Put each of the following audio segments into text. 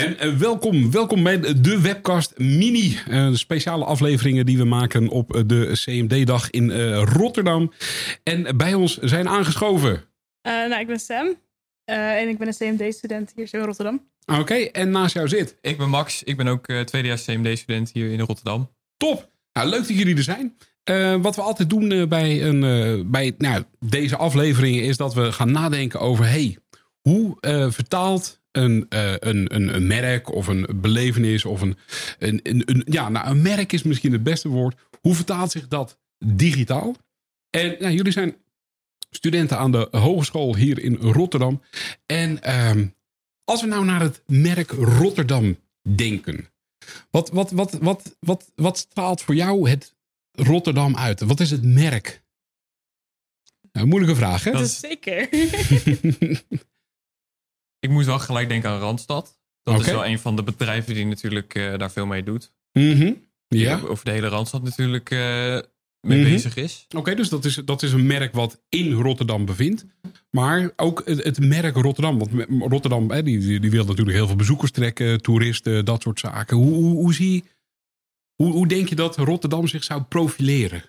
En eh, welkom, welkom bij de Webcast Mini. Uh, speciale afleveringen die we maken op eh, de CMD-dag in uh, Rotterdam. En bij ons zijn aangeschoven. nou, ik ben Sam. en ik ben een CMD-student hier in Rotterdam. Oké, en naast jou zit? Ik ben Max. Ik ben ook tweedejaars CMD-student hier in Rotterdam. Top! Nou, leuk dat jullie er zijn. wat we altijd doen bij, een, bij nou, deze afleveringen is dat we gaan nadenken over... hey, hoe vertaalt een, uh, een, een, een, merk of een belevenis of een, een, een, ja, nou, een merk is misschien het beste woord. Hoe vertaalt zich dat digitaal? En nou, jullie zijn studenten aan de hogeschool hier in Rotterdam. En uh, als we nou naar het merk Rotterdam denken. Wat, wat, wat, wat, wat, wat straalt voor jou het Rotterdam uit? Wat is het merk? Nou, moeilijke vraag, hè? Dat is zeker. Ik moest wel gelijk denken aan Randstad. Dat is wel een van de bedrijven die natuurlijk uh, daar veel mee doet. Mm Ja. over de hele Randstad natuurlijk uh, mee mm -hmm. bezig is. Oké, dus dat is, dat is een merk wat in Rotterdam bevindt. Maar ook het, het merk Rotterdam. Want Rotterdam hè, die, die wil natuurlijk heel veel bezoekers trekken, toeristen, dat soort zaken. Hoe, hoe, hoe zie hoe, hoe denk je dat Rotterdam zich zou profileren?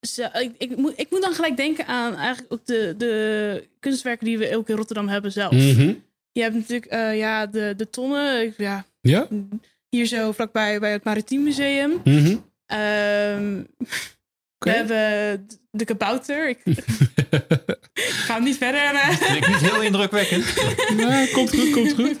Zo, ik, ik, moet, ik moet dan gelijk denken aan eigenlijk ook de, de kunstwerken die we ook in Rotterdam hebben zelf. Mhm. Je hebt natuurlijk uh, ja, de, de tonnen. Ja, ja? Hier zo vlakbij bij het Maritiem Museum. Mm -hmm. um, We hebben de kabouter. Ik, ga hem niet verder. Klinkt niet heel indrukwekkend. ja, komt goed, komt goed.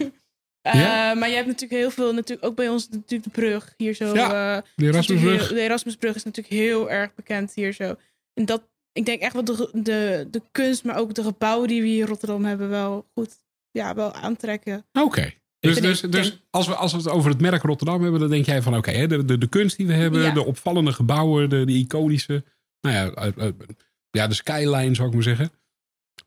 Ja? Uh, maar je hebt natuurlijk heel veel, natuurlijk ook bij ons natuurlijk de brug hier zo. Ja, uh, de Erasmusbrug. De Erasmusbrug is natuurlijk heel erg bekend hier zo. En dat, ik denk echt wel de, de, de kunst, maar ook de gebouwen die we hier in Rotterdam hebben, wel goed ja, wel aantrekken. Oké. Okay. Dus, dus, dus als, we, als we het over het merk Rotterdam hebben, dan denk jij van oké, okay, de, de, de kunst die we hebben, ja. de opvallende gebouwen, de, de iconische, nou ja, ja, de skyline zou ik maar zeggen.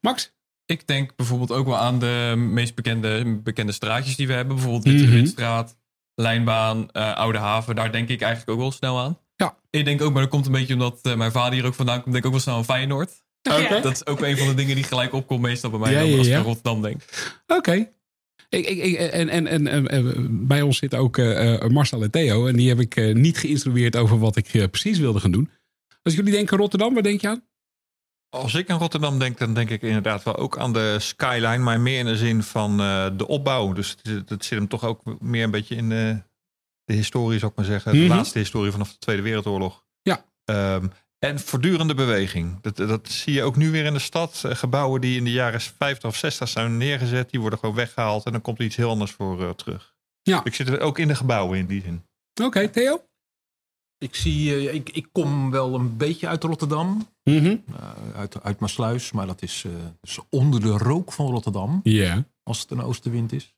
Max? Ik denk bijvoorbeeld ook wel aan de meest bekende, bekende straatjes die we hebben. Bijvoorbeeld Witte mm -hmm. Witstraat, Lijnbaan, uh, Oude Haven. Daar denk ik eigenlijk ook wel snel aan. Ja. Ik denk ook, maar dat komt een beetje omdat uh, mijn vader hier ook vandaan komt. Denk ik ook wel snel aan Feyenoord. Okay. Dat is ook een van de dingen die gelijk opkomt meestal bij mij ja, als ik ja. aan Rotterdam denk. Oké. Okay. Ik, ik, ik, en, en, en, en, bij ons zitten ook uh, Marcel en Theo. En die heb ik uh, niet geïnstrueerd over wat ik uh, precies wilde gaan doen. Als jullie denken Rotterdam, waar denk je aan? Als ik aan Rotterdam denk, dan denk ik inderdaad wel ook aan de skyline. Maar meer in de zin van de opbouw. Dus dat zit hem toch ook meer een beetje in de, de historie, zou ik maar zeggen. De Mhm. laatste historie vanaf de Tweede Wereldoorlog. Ja. Um, en voortdurende beweging. Dat, dat zie je ook nu weer in de stad. Uh, gebouwen die in de jaren 50 of 60 zijn neergezet, die worden gewoon weggehaald. En dan komt er iets heel anders voor uh, terug. Ja. Ik zit er ook in de gebouwen in die zin. Oké, okay, Theo? Ik, zie, ik, ik kom wel een beetje uit Rotterdam. Mm -hmm. uit, uit Maasluis, maar dat is, onder de rook van Rotterdam. Ja. Yeah. Als het een oostenwind is.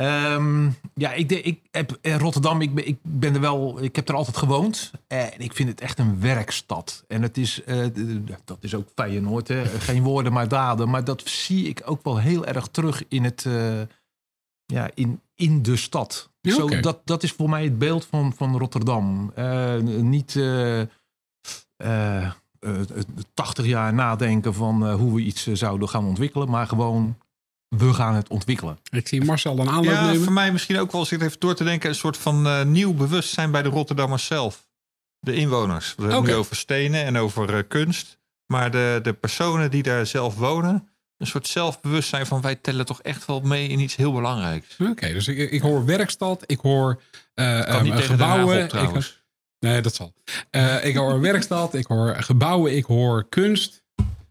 Um, ja, ik, ik heb in Rotterdam, ik ben, ik ben er wel, ik heb er altijd gewoond. En ik vind het echt een werkstad. En het is, uh, dat is ook Feyenoord, hè? geen woorden maar daden. Maar dat zie ik ook wel heel erg terug in, het, uh, ja, in, in de stad. Ja, Zo, dat, dat is voor mij het beeld van, van Rotterdam. Uh, niet 80 jaar nadenken van hoe we iets zouden gaan ontwikkelen. Maar gewoon we gaan het ontwikkelen. Ik zie Marcel een aanloop ja, nemen. voor mij misschien ook wel, als ik even door te denken, een soort van uh, nieuw bewustzijn bij de Rotterdammers zelf. De inwoners. We hebben nu over stenen en over uh, kunst. Maar de, de personen die daar zelf wonen, een soort zelfbewustzijn van wij tellen toch echt wel mee in iets heel belangrijks. Oké, dus ik, ik hoor werkstad, ik hoor uh, kan niet tegen gebouwen. op, trouwens. Ik, nee, dat zal. Uh, ik hoor werkstad, ik hoor gebouwen, ik hoor kunst.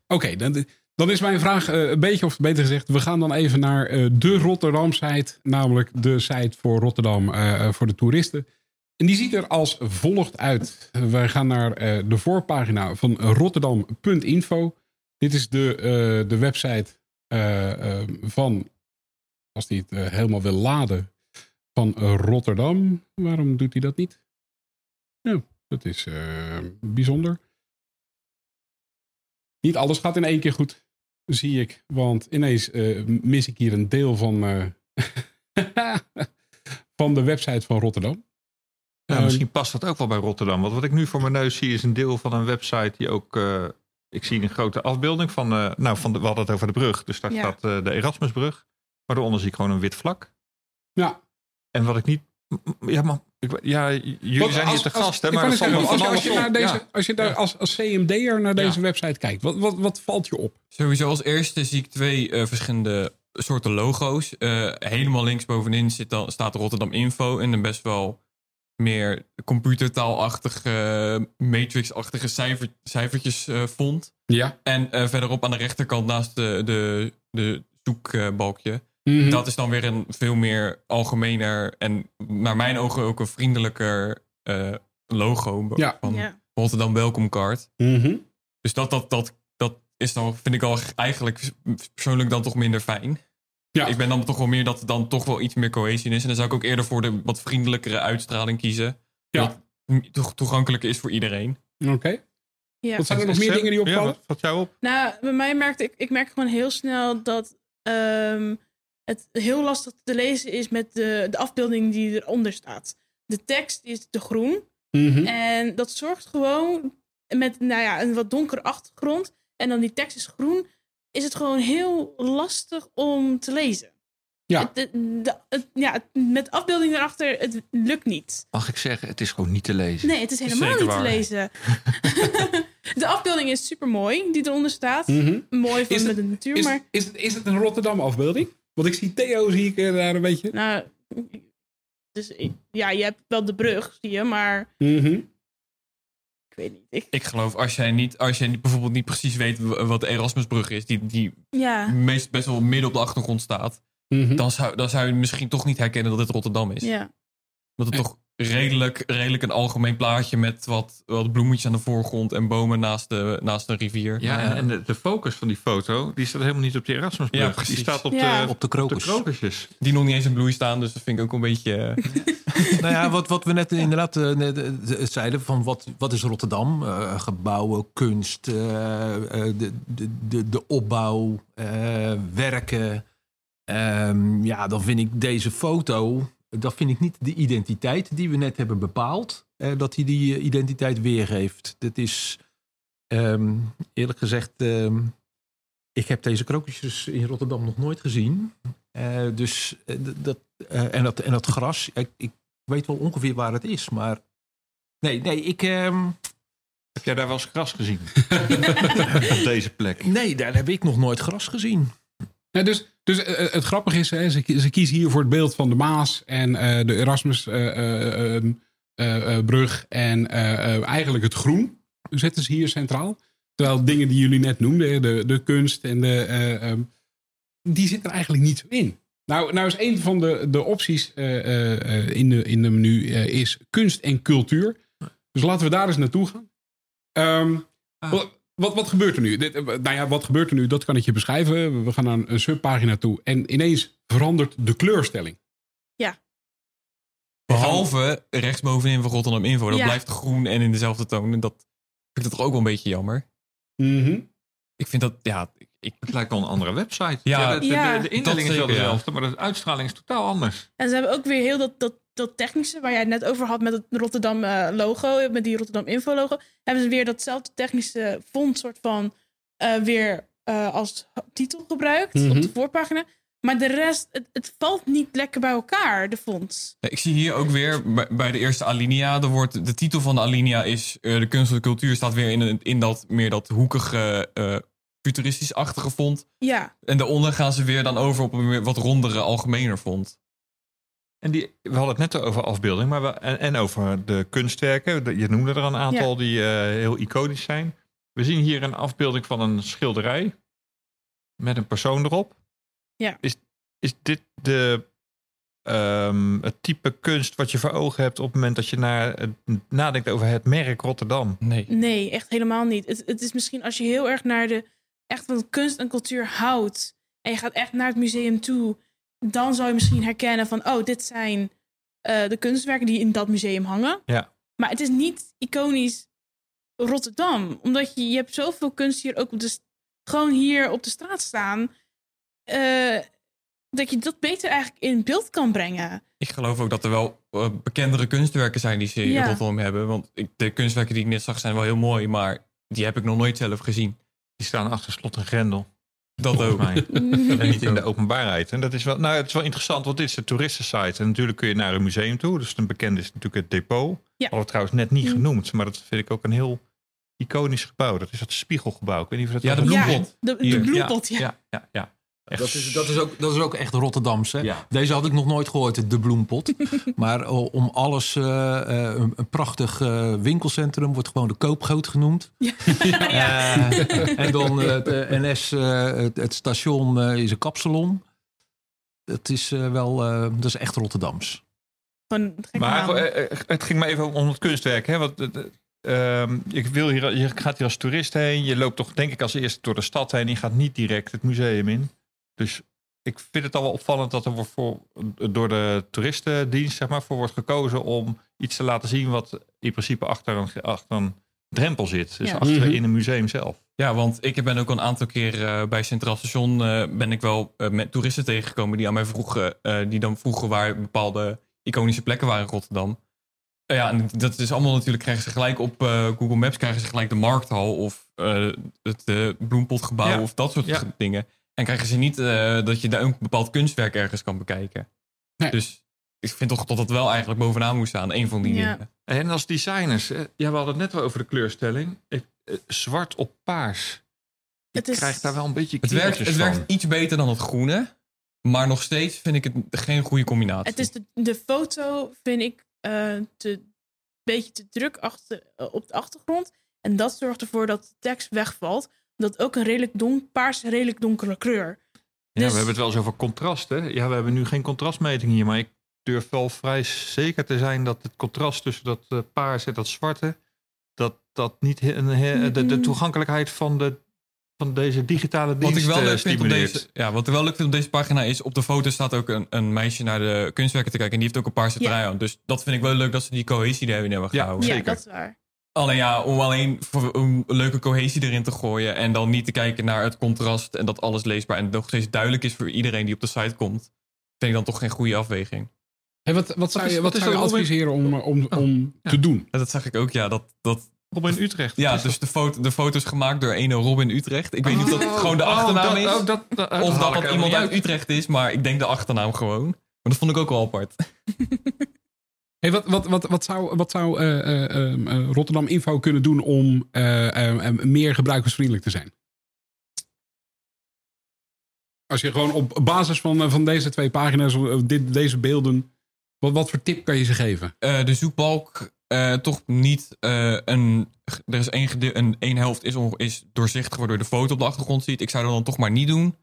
Oké, dan, dan is mijn vraag uh, een beetje, of beter gezegd, we gaan dan even naar uh, de Rotterdam-site, namelijk de site voor Rotterdam voor de toeristen. En die ziet er als volgt uit. Wij gaan naar de voorpagina van rotterdam.info. Dit is de, de website van, als die het helemaal wil laden, van Rotterdam. Waarom doet hij dat niet? Nou, dat is eh, bijzonder. Niet alles gaat in één keer goed, zie ik. Want ineens eh, mis ik hier een deel van, eh, van de website van Rotterdam. Ja, misschien past dat ook wel bij Rotterdam. Want wat ik nu voor mijn neus zie is een deel van een website die ook... eh, ik zie een grote afbeelding van... eh, nou, van de, we hadden het over de brug. Dus daar Ja. staat eh, de Erasmusbrug. Maar daaronder zie ik gewoon een wit vlak. Ja, En wat ik niet... Ja, maar... Ik, ja, jullie Want zijn hier als- te gast, hè? Maar zeggen, als, je- als je naar op. deze, Ja. als je daar als, als CMD'er naar deze Ja. website kijkt, wat, wat, wat valt je op? Sowieso als eerste zie ik twee eh, verschillende soorten logo's. Eh, helemaal links bovenin zit dan, staat Rotterdam Info en een best wel meer computertaalachtige, matrix-achtige cijfer, cijfertjes eh, font. Ja. En eh, verderop aan de rechterkant naast de, de, de zoekbalkje. Mhm. Dat is dan weer een veel meer algemener en naar mijn ogen ook een vriendelijker eh, logo Ja. van Ja. Rotterdam Welcome Card. Mhm. Dus dat, dat, dat, dat is dan, vind ik al eigenlijk persoonlijk dan toch minder fijn. Ja. Ik ben dan toch wel meer dat er dan toch wel iets meer cohesie is. En dan zou ik ook eerder voor de wat vriendelijkere uitstraling kiezen. Ja. Dat toch toegankelijker is voor iedereen. Oké. Ja. Wat zijn er nog meer dingen die Ja, opvallen? wat valt jou op? Nou, bij mij merkte ik, ik merk gewoon heel snel dat ehm, het heel lastig te lezen is met de, de afbeelding die eronder staat. De tekst is te groen. Mhm. En dat zorgt gewoon met nou ja, een wat donkere achtergrond. En dan die tekst is groen. Is het gewoon heel lastig om te lezen. Ja. Het, de- de- het- ja, met afbeelding erachter, het lukt niet. Mag ik zeggen, het is gewoon niet te lezen. Nee, het is helemaal Zeker niet waar. te lezen. de afbeelding is super mooi die eronder staat. Mhm. Mooi van Is het- met de natuur, Is, maar is, het, is het een Rotterdam afbeelding? Want ik zie Theo zie ik eh, daar een beetje. nou, dus ja, je hebt wel de brug, zie je, maar Mhm. ik weet niet. Ik, Ik geloof als jij, niet, als jij bijvoorbeeld niet precies weet wat de Erasmusbrug is, die, die ja, meest best wel midden op de achtergrond staat, Mhm. dan zou, dan zou je misschien toch niet herkennen dat het Rotterdam is. ja. Dat het toch redelijk, redelijk een algemeen plaatje met wat, wat bloemetjes aan de voorgrond en bomen naast de, naast de rivier. Ja, Maar, en, de, de focus van die foto, die staat helemaal niet op die Erasmusbrug. Ja, die staat op, Ja. de, Op de krokusjes. die nog niet eens in bloei staan, dus dat vind ik ook een beetje... eh, nou ja, wat, wat we net inderdaad eh, net, eh, zeiden, van wat, wat is Rotterdam? Eh, gebouwen, kunst, eh, eh, de, de, de, de opbouw, eh, werken. Ehm, ja, dan vind ik deze foto, dat vind ik niet de identiteit die we net hebben bepaald. eh, dat hij die eh, identiteit weergeeft. Dat is, ehm, eerlijk gezegd, ehm, ik heb deze krokusjes in Rotterdam nog nooit gezien. Eh, dus dat, eh, en, dat, en dat gras, ik, ik weet wel ongeveer waar het is, maar nee, nee, ik, ehm, Heb jij daar wel eens gras gezien? op deze plek. nee, daar heb ik nog nooit gras gezien. Ja, dus dus eh, het grappige is, hè, ze, ze kiezen hier voor het beeld van de Maas en eh, de Erasmusbrug en eh, eh, eigenlijk het groen zetten ze hier centraal. Terwijl dingen die jullie net noemden, de, de kunst en de, eh, ehm, die zitten er eigenlijk niet zo in. Nou, nou is een van de, de opties eh, eh, eh, in, de, in de menu eh, is kunst en cultuur. Dus laten we daar eens naartoe gaan. Ehm, Ah. Wat, wat, gebeurt er nu? Dit, eh, nou ja, wat gebeurt er nu? Dat kan ik je beschrijven. We gaan naar een, subpagina toe en ineens verandert de kleurstelling. Behalve rechtsbovenin van Rotterdam Info. Dat Ja. blijft groen en in dezelfde toon. En dat vind ik dat toch ook wel een beetje jammer. Mhm. Ik vind dat, ja... Ik, Het lijkt wel een andere website. Ja, de, de, Ja. de, de indeling is wel ja. dezelfde, maar de uitstraling is totaal anders. En ze hebben ook weer heel dat, dat, dat technische, waar jij het net over had met het Rotterdam eh, logo, met die Rotterdam Info logo, hebben ze weer datzelfde technische font soort van eh, weer eh, als titel gebruikt Mhm. op de voorpagina. Maar de rest, het, het valt niet lekker bij elkaar, de fonts. ik zie hier ook weer bij, bij de eerste alinea. Er wordt, de titel van de alinea is de kunst en de cultuur. Staat weer in, in dat meer dat hoekige, futuristisch-achtige font. Ja, En daaronder gaan ze weer dan over op een wat rondere, algemener font. En die, we hadden het net over afbeelding maar we, en, en over de kunstwerken. Je noemde er een aantal die eh, heel iconisch zijn. We zien hier een afbeelding van een schilderij met een persoon erop. Ja. Is, is dit de, ehm, het type kunst wat je voor ogen hebt op het moment dat je nadenkt over het merk Rotterdam? Nee. nee, echt helemaal niet. Het, het is misschien als je heel erg naar de echt van kunst en cultuur houdt en je gaat echt naar het museum toe, dan zou je misschien herkennen van, oh, dit zijn eh, de kunstwerken die in dat museum hangen. Ja. Maar het is niet iconisch Rotterdam. Omdat je, je hebt zoveel kunst hier ook op de, st- gewoon hier op de straat staan. eh, dat je dat beter eigenlijk in beeld kan brengen. Ik geloof ook dat er wel eh, bekendere kunstwerken zijn die ze in. Rotterdam hebben. Want ik, de kunstwerken die ik net zag zijn wel heel mooi, maar die heb ik nog nooit zelf gezien. Die staan achter slot en grendel. Dat ook. mij. En niet in de openbaarheid. En dat is wel, nou, het is wel interessant, want dit is de toeristensite. En natuurlijk kun je naar een museum toe. Dus een bekende is natuurlijk het depot. Ja. We trouwens net niet Mm. genoemd. Maar dat vind ik ook een heel iconisch gebouw. Dat is dat spiegelgebouw. Ik weet niet of je dat Ja, de al- bloempot. Ja, de, de bloempot, ja. Ja, ja, ja. Echt Dat is, dat, is ook, dat is ook echt Rotterdams. Hè? Ja. Deze had ik nog nooit gehoord, de bloempot. maar eh, om alles, eh, eh, een, een prachtig eh, winkelcentrum wordt gewoon de koopgoot genoemd. Eh, en dan eh, het NS, eh, het, het station eh, is een kapsalon. Het is wel, eh, dat is echt Rotterdams. Maar het ging me even om het kunstwerk. Hè? Want, eh, eh, ehm, ik wil hier, je gaat hier als toerist heen. Je loopt toch denk ik als eerste door de stad heen. Je gaat niet direct het museum in. Dus ik vind het al wel opvallend dat er wordt voor, door de toeristendienst zeg maar, voor wordt gekozen om iets te laten zien wat in principe achter een, achter een drempel zit. Dus Ja. achter Mhm. in een museum zelf. Ja, want ik ben ook een aantal keer eh, bij Centraal Station eh, ben ik wel eh, met toeristen tegengekomen die aan mij vroegen, eh, die dan vroegen waar bepaalde iconische plekken waren in Rotterdam. Eh, ja, en dat is allemaal natuurlijk, krijgen ze gelijk op eh, Google Maps krijgen ze gelijk de markthal of eh, het eh, bloempotgebouw Ja. of dat soort Ja. dingen. En krijgen ze niet eh, dat je daar een bepaald kunstwerk ergens kan bekijken. Nee. Dus ik vind toch dat het wel eigenlijk bovenaan moet staan, een van die Ja. dingen. En als designers, eh, ja, we hadden het net wel over de kleurstelling. Eh, eh, zwart op paars. Ik Het is- krijg daar wel een beetje Het werkt, het van. werkt iets beter dan het groene. Maar nog steeds vind ik het geen goede combinatie. Het is de, de foto, vind ik, eh te, beetje te druk achter, op de achtergrond. En dat zorgt ervoor dat de tekst wegvalt. Dat ook een redelijk donk, paars, redelijk donkere kleur. Ja, Dus- we hebben het wel eens over contrast. Hè? Ja, we hebben nu geen contrastmeting hier, maar ik durf wel vrij zeker te zijn dat het contrast tussen dat eh, paars en dat zwarte, dat dat niet he- een, he- de, de toegankelijkheid van, de, van deze digitale dienst Wat ik wel eh, leuk vind op deze, ja, wat ik wel leuk vind op deze pagina is, op de foto staat ook een, een meisje naar de kunstwerken te kijken. En die heeft ook een paarse Ja. trui aan. Dus dat vind ik wel leuk dat ze die cohesie daarin hebben Ja. gehouden. Ja, zeker. dat is waar. Alleen ja, om alleen voor een leuke cohesie erin te gooien. En dan niet te kijken naar het contrast en dat alles leesbaar en nog steeds duidelijk is voor iedereen die op de site komt. Vind ik dan toch geen goede afweging. Hey, wat, wat zou is- je, wat zou je adviseren om, om, Oh, om ja. te doen? En dat zag ik ook, ja. Dat, dat, Robin Utrecht. ja, dus de, foto, de foto's gemaakt door ene Robin Utrecht. Ik weet niet of dat Oh, gewoon de oh, achternaam dat- is. oh, dat, dat, Of dat dat iemand uit Utrecht is, maar ik denk de achternaam gewoon. Maar dat vond ik ook wel apart. Hey, wat, wat, wat, wat zou, wat zou eh, eh, eh, eh, Rotterdam Info kunnen doen om eh, eh, eh, meer gebruikersvriendelijk te zijn? Als je gewoon op basis van, van deze twee pagina's, dit, deze beelden, wat, wat voor tip kan je ze geven? De zoekbalk toch niet een... Er is één, gede- een, één helft is, is doorzichtig waardoor je de foto op de achtergrond ziet. Ik zou dat dan toch maar niet doen.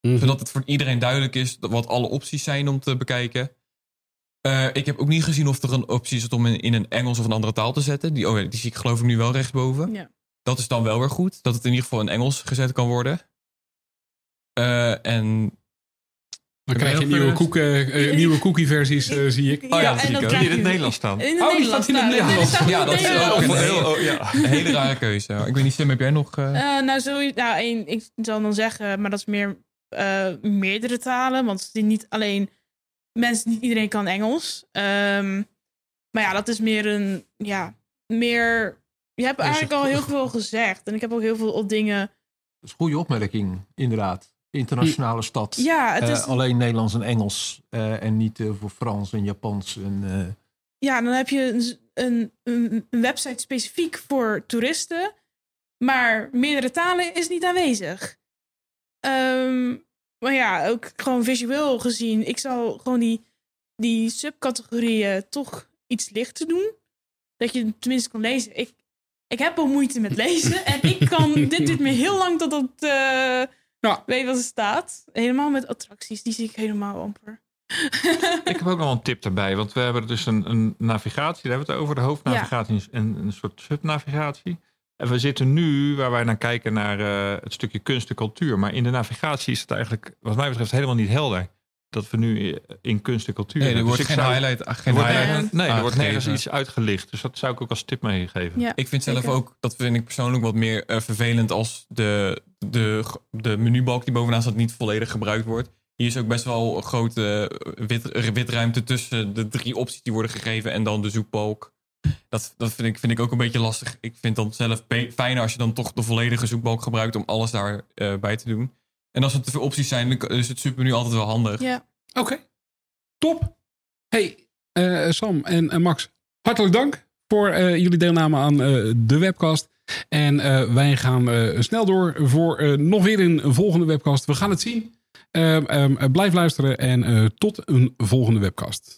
Zodat het voor iedereen duidelijk is wat alle opties zijn om te bekijken. Eh, ik heb ook niet gezien of er een optie is om in, in een Engels of een andere taal te zetten. Die, oh ja, die zie ik geloof ik nu wel rechtsboven. Ja. Dat is dan wel weer goed. Dat het in ieder geval in Engels gezet kan worden. Eh, en Dan krijg je nieuwe, koek, eh, nieuwe cookie-versies, zie ik. ja, dat en zie dan ik ook. krijg Die in het je- Nederlands staan. In het Oh, die Nederlands staat in het. Nederlands. Ja, dat is ook een Nederlands. hele- oh, ja. een hele rare keuze. Ik weet niet, Sim, heb jij nog... nou, zo, nou één, ik zal dan zeggen, maar dat is meer eh, meerdere talen. Want het is niet alleen mensen, niet iedereen kan Engels. Ehm, maar ja, dat is meer een, ja, meer. Je hebt eigenlijk al heel veel gezegd. En ik heb ook heel veel op dingen. Dat is een goede opmerking, inderdaad. Internationale stad. Ja, het Eh, is, alleen Nederlands en Engels. eh, en niet eh, voor Frans en Japans. En, ja, dan heb je een, een, een, een website specifiek voor toeristen. Maar meerdere talen is niet aanwezig. Ehm, maar ja, ook gewoon visueel gezien. Ik zou gewoon die, die subcategorieën toch iets lichter doen. Dat je het tenminste kan lezen. Ik, ik heb al moeite met lezen. en ik kan. Dit duurt me heel lang tot eh Ja. weet wat er staat. Helemaal met attracties. Die zie ik helemaal amper. Ik heb ook nog een tip daarbij, want we hebben dus een, een navigatie, daar hebben we het over, de hoofdnavigatie en een soort subnavigatie. En we zitten nu, waar wij naar kijken, naar eh, het stukje kunst en cultuur. Maar in de navigatie is het eigenlijk, wat mij betreft, helemaal niet helder. dat we nu in kunst en cultuur Nee, er hebben. wordt Dus geen ik zou- highlight, geen er wordt highlight nergens- nee, er wordt nergens iets uitgelicht. Dus dat zou ik ook als tip meegeven. Ja. Ik vind zelf Zeker. ook, dat vind ik persoonlijk wat meer eh, vervelend als de, de, de menubalk die bovenaan staat niet volledig gebruikt wordt. Hier is ook best wel een grote eh, wit, eh, witruimte tussen de drie opties die worden gegeven en dan de zoekbalk. Dat, dat vind, ik, vind ik ook een beetje lastig. Ik vind dan zelf fijner als je dan toch de volledige zoekbalk gebruikt om alles daarbij bij te doen. En als er te veel opties zijn, dan is het supermenu altijd wel handig. Ja. Oké, top. Hey, eh, Sam en eh, Max, hartelijk dank voor eh, jullie deelname aan eh, de webcast. En eh, wij gaan eh, snel door voor eh, nog weer een volgende webcast. We gaan het zien. Ehm, ehm, eh, blijf luisteren en eh, tot een volgende webcast.